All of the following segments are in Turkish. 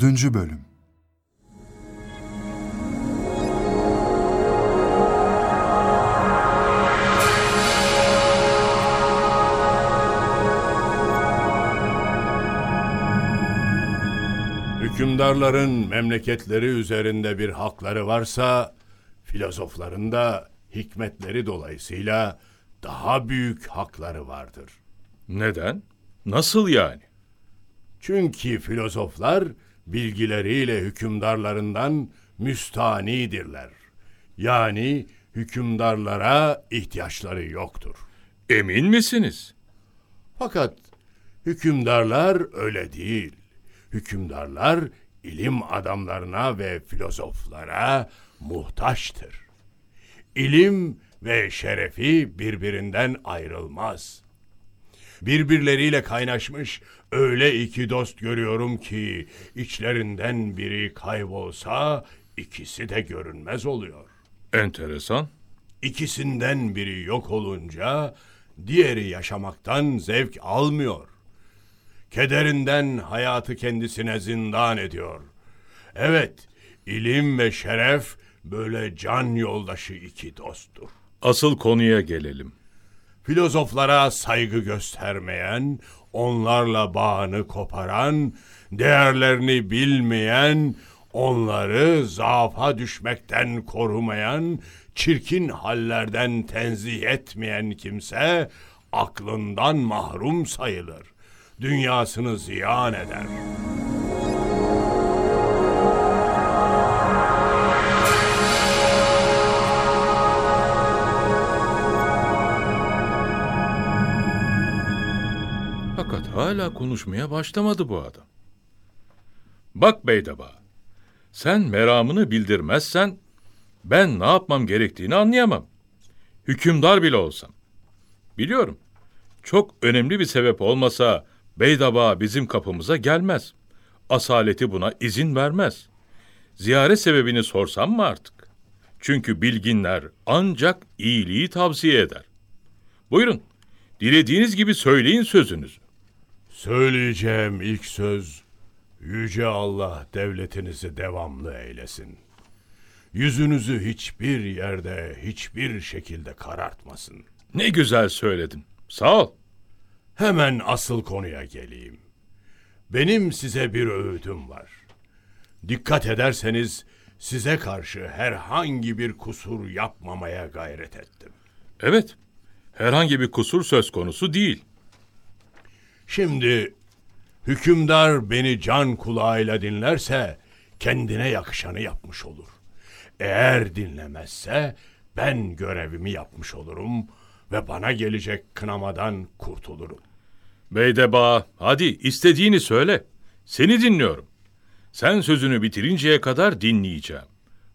Dördüncü Bölüm Hükümdarların memleketleri üzerinde bir hakları varsa, filozofların da hikmetleri dolayısıyla daha büyük hakları vardır. Neden? Nasıl yani? Çünkü filozoflar bilgileriyle hükümdarlarından müstanidirler. Yani hükümdarlara ihtiyaçları yoktur. Emin misiniz? Fakat hükümdarlar öyle değil. Hükümdarlar ilim adamlarına ve filozoflara muhtaçtır. İlim ve şerefi birbirinden ayrılmaz. Birbirleriyle kaynaşmış öyle iki dost görüyorum ki içlerinden biri kaybolsa ikisi de görünmez oluyor. Enteresan. İkisinden biri yok olunca diğeri yaşamaktan zevk almıyor. Kederinden hayatı kendisine zindan ediyor. Evet, ilim ve şeref böyle can yoldaşı iki dosttur. Asıl konuya gelelim. Filozoflara saygı göstermeyen, onlarla bağını koparan, değerlerini bilmeyen, onları zaafa düşmekten korumayan, çirkin hallerden tenzih etmeyen kimse aklından mahrum sayılır. Dünyasını ziyan eder. Hala konuşmaya başlamadı bu adam. Bak Beydaba, sen meramını bildirmezsen ben ne yapmam gerektiğini anlayamam. Hükümdar bile olsam. Biliyorum, çok önemli bir sebep olmasa Beydaba bizim kapımıza gelmez. Asaleti buna izin vermez. Ziyaret sebebini sorsam mı artık? Çünkü bilginler ancak iyiliği tavsiye eder. Buyurun, dilediğiniz gibi söyleyin sözünüzü. Söyleyeceğim ilk söz, Yüce Allah devletinizi devamlı eylesin. Yüzünüzü hiçbir yerde, hiçbir şekilde karartmasın. Ne güzel söyledin. Sağ ol. Hemen asıl konuya geleyim. Benim size bir öğütüm var. Dikkat ederseniz size karşı herhangi bir kusur yapmamaya gayret ettim. Evet, herhangi bir kusur söz konusu değil. Şimdi hükümdar beni can kulağıyla dinlerse kendine yakışanı yapmış olur. Eğer dinlemezse ben görevimi yapmış olurum ve bana gelecek kınamadan kurtulurum. Beydeba, hadi istediğini söyle. Seni dinliyorum. Sen sözünü bitirinceye kadar dinleyeceğim.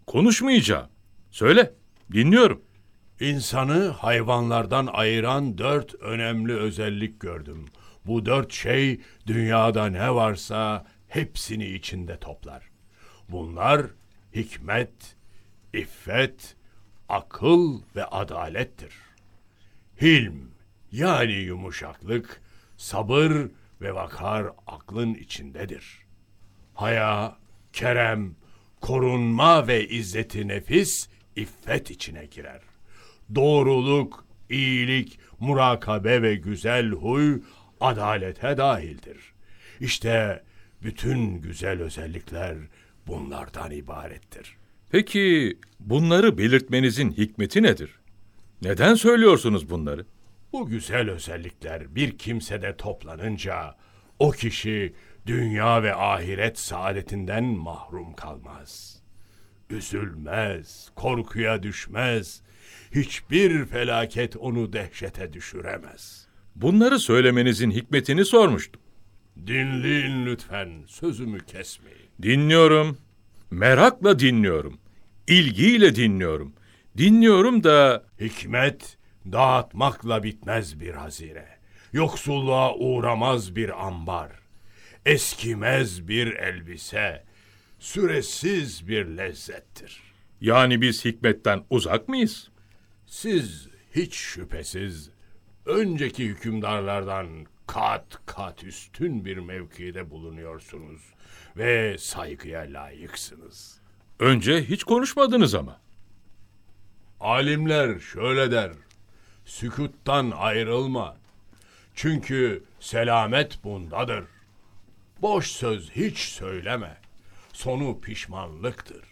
Konuşmayacağım. Söyle, dinliyorum. İnsanı hayvanlardan ayıran dört önemli özellik gördüm. Bu dört şey dünyada ne varsa hepsini içinde toplar. Bunlar hikmet, iffet, akıl ve adalettir. Hilm yani yumuşaklık, sabır ve vakar aklın içindedir. Haya, kerem, korunma ve izzeti nefis iffet içine girer. Doğruluk, iyilik, murakabe ve güzel huy adalete dahildir. İşte bütün güzel özellikler bunlardan ibarettir. Peki bunları belirtmenizin hikmeti nedir? Neden söylüyorsunuz bunları? Bu güzel özellikler bir kimsede toplanınca o kişi dünya ve ahiret saadetinden mahrum kalmaz. Üzülmez, korkuya düşmez, hiçbir felaket onu dehşete düşüremez. Bunları söylemenizin hikmetini sormuştum. Dinleyin lütfen, sözümü kesmeyin. Dinliyorum. Merakla dinliyorum. İlgiyle dinliyorum. Dinliyorum da Hikmet dağıtmakla bitmez bir hazine. Yoksulluğa uğramaz bir ambar. Eskimez bir elbise. Süresiz bir lezzettir. yani biz hikmetten uzak mıyız? Siz hiç şüphesiz önceki hükümdarlardan kat kat üstün bir mevkide bulunuyorsunuz ve saygıya layıksınız. Önce hiç konuşmadınız ama. Alimler şöyle der, sükuttan ayrılma. Çünkü selamet bundadır. Boş söz hiç söyleme. Sonu pişmanlıktır.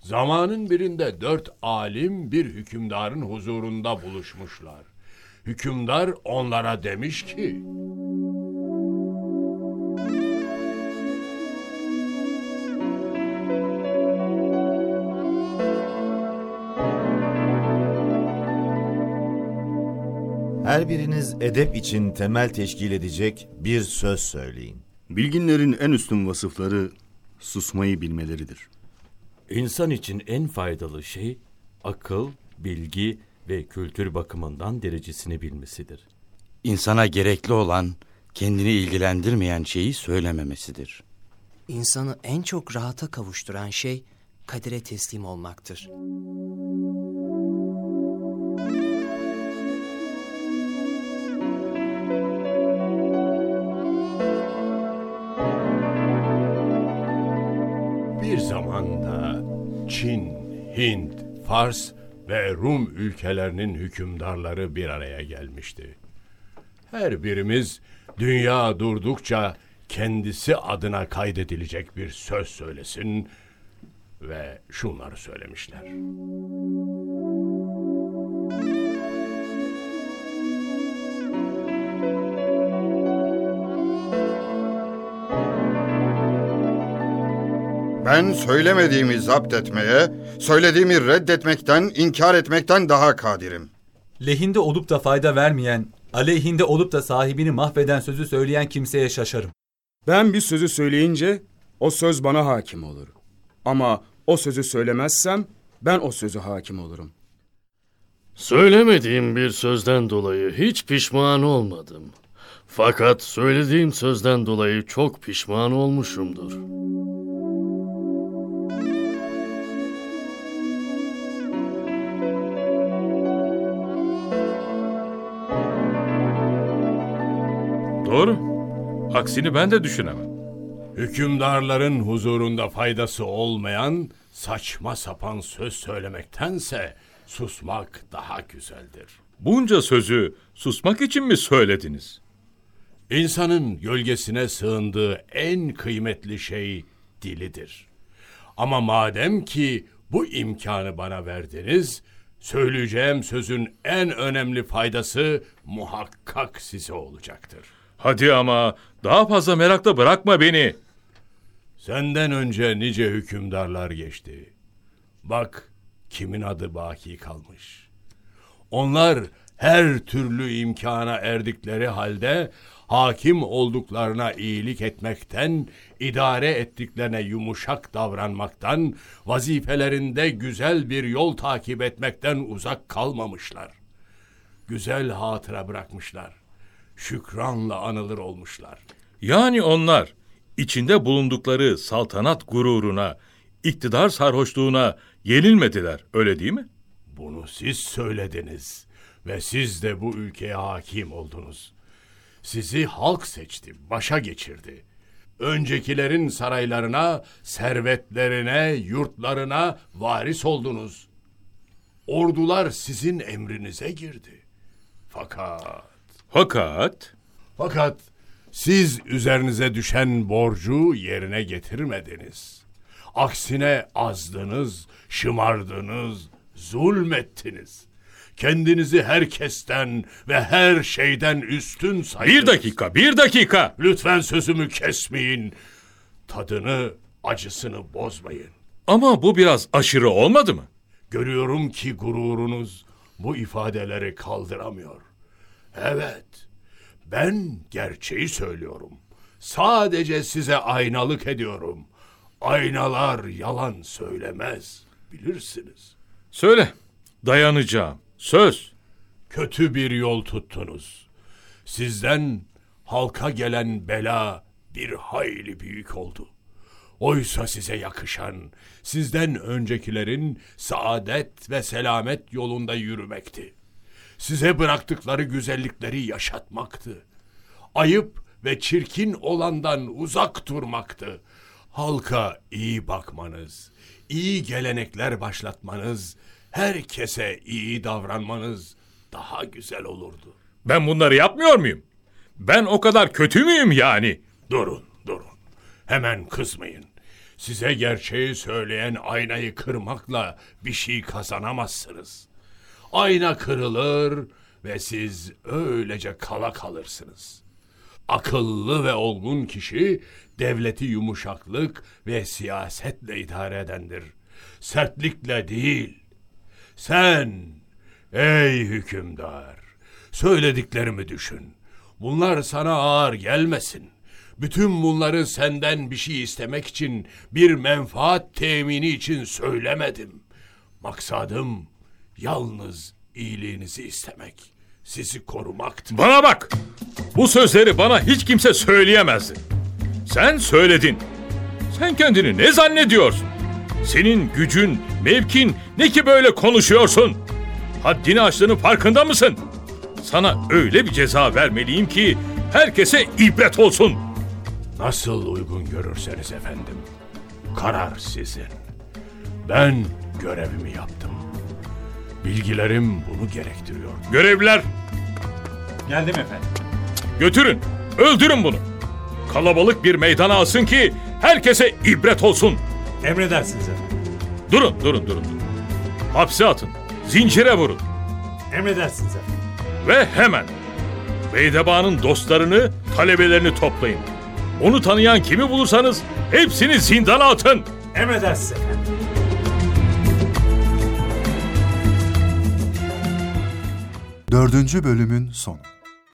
Zamanın birinde dört alim bir hükümdarın huzurunda buluşmuşlar. Hükümdar onlara demiş ki, Her biriniz edep için temel teşkil edecek bir söz söyleyin. Bilginlerin en üstün vasıfları susmayı bilmeleridir. İnsan için en faydalı şey akıl, bilgi ve kültür bakımından derecesini bilmesidir. İnsana gerekli olan kendini ilgilendirmeyen şeyi söylememesidir. İnsanı en çok rahata kavuşturan şey kadere teslim olmaktır. Bir zamanda Çin, Hint, Fars ve Rum ülkelerinin hükümdarları bir araya gelmişti. Her birimiz dünya durdukça kendisi adına kaydedilecek bir söz söylesin ve şunları söylemişler. Ben söylemediğimi zapt etmeye, söylediğimi reddetmekten, inkar etmekten daha kadirim. Lehinde olup da fayda vermeyen, aleyhinde olup da sahibini mahveden sözü söyleyen kimseye şaşarım. Ben bir sözü söyleyince o söz bana hakim olur. Ama o sözü söylemezsem ben o sözü hakim olurum. Söylemediğim bir sözden dolayı hiç pişman olmadım. Fakat söylediğim sözden dolayı çok pişman olmuşumdur. Doğru. Aksini ben de düşünemem. Hükümdarların huzurunda faydası olmayan saçma sapan söz söylemektense susmak daha güzeldir. Bunca sözü susmak için mi söylediniz? İnsanın gölgesine sığındığı en kıymetli şey dilidir. Ama madem ki bu imkanı bana verdiniz, söyleyeceğim sözün en önemli faydası muhakkak size olacaktır. Hadi ama daha fazla merakla bırakma beni. Senden önce nice hükümdarlar geçti. Bak kimin adı baki kalmış. Onlar her türlü imkana erdikleri halde hakim olduklarına iyilik etmekten, idare ettiklerine yumuşak davranmaktan, vazifelerinde güzel bir yol takip etmekten uzak kalmamışlar. Güzel hatıra bırakmışlar. Şükranla anılır olmuşlar. Yani onlar içinde bulundukları saltanat gururuna, iktidar sarhoşluğuna yenilmediler, öyle değil mi? Bunu siz söylediniz ve siz de bu ülkeye hakim oldunuz. Sizi halk seçti, başa geçirdi. Öncekilerin saraylarına, servetlerine, yurtlarına varis oldunuz. Ordular sizin emrinize girdi. Fakat, Fakat fakat siz üzerinize düşen borcu yerine getirmediniz. Aksine azdınız, şımardınız, zulmettiniz. Kendinizi herkesten ve her şeyden üstün saydınız. bir dakika, bir dakika. Lütfen sözümü kesmeyin. Tadını, acısını bozmayın. Ama bu biraz aşırı olmadı mı? Görüyorum ki gururunuz bu ifadeleri kaldıramıyor. Evet, ben gerçeği söylüyorum. Sadece size aynalık ediyorum. Aynalar yalan söylemez, bilirsiniz. Söyle, dayanacağım. Söz. Kötü bir yol tuttunuz. Sizden halka gelen bela bir hayli büyük oldu. Oysa size yakışan, sizden öncekilerin saadet ve selamet yolunda yürümekti. Size bıraktıkları güzellikleri yaşatmaktı. ayıp ve çirkin olandan uzak durmaktı. Halka iyi bakmanız, iyi gelenekler başlatmanız, herkese iyi davranmanız daha güzel olurdu. Ben bunları yapmıyor muyum? Ben o kadar kötü müyüm yani? Durun, durun. Hemen kızmayın. Size gerçeği söyleyen aynayı kırmakla bir şey kazanamazsınız. Ayna kırılır ve siz öylece kala kalırsınız. Akıllı ve olgun kişi devleti yumuşaklık ve siyasetle idare edendir. Sertlikle değil. Sen ey hükümdar söylediklerimi düşün. Bunlar sana ağır gelmesin. Bütün bunları senden bir şey istemek için, bir menfaat temini için söylemedim. Maksadım yalnız iyiliğinizi istemek, sizi korumaktı. Bana bak! Bu sözleri bana hiç kimse söyleyemezdi. Sen söyledin. Sen kendini ne zannediyorsun? Senin gücün, mevkin ne ki böyle konuşuyorsun? Haddini aştığının farkında mısın? Sana öyle bir ceza vermeliyim ki herkese ibret olsun. Nasıl uygun görürseniz efendim. Karar sizin. Ben görevimi yaptım. Bilgilerim bunu gerektiriyor. Görevliler Geldim efendim. götürün, öldürün bunu. Kalabalık bir meydana alsın ki herkese ibret olsun. Emredersiniz efendim. Durun, durun, durun. durun. Hapse atın, zincire vurun. Emredersiniz efendim. Ve hemen Beydeba'nın dostlarını, talebelerini toplayın. Onu tanıyan kimi bulursanız hepsini zindana atın. Emredersiniz efendim. Dördüncü bölümün sonu.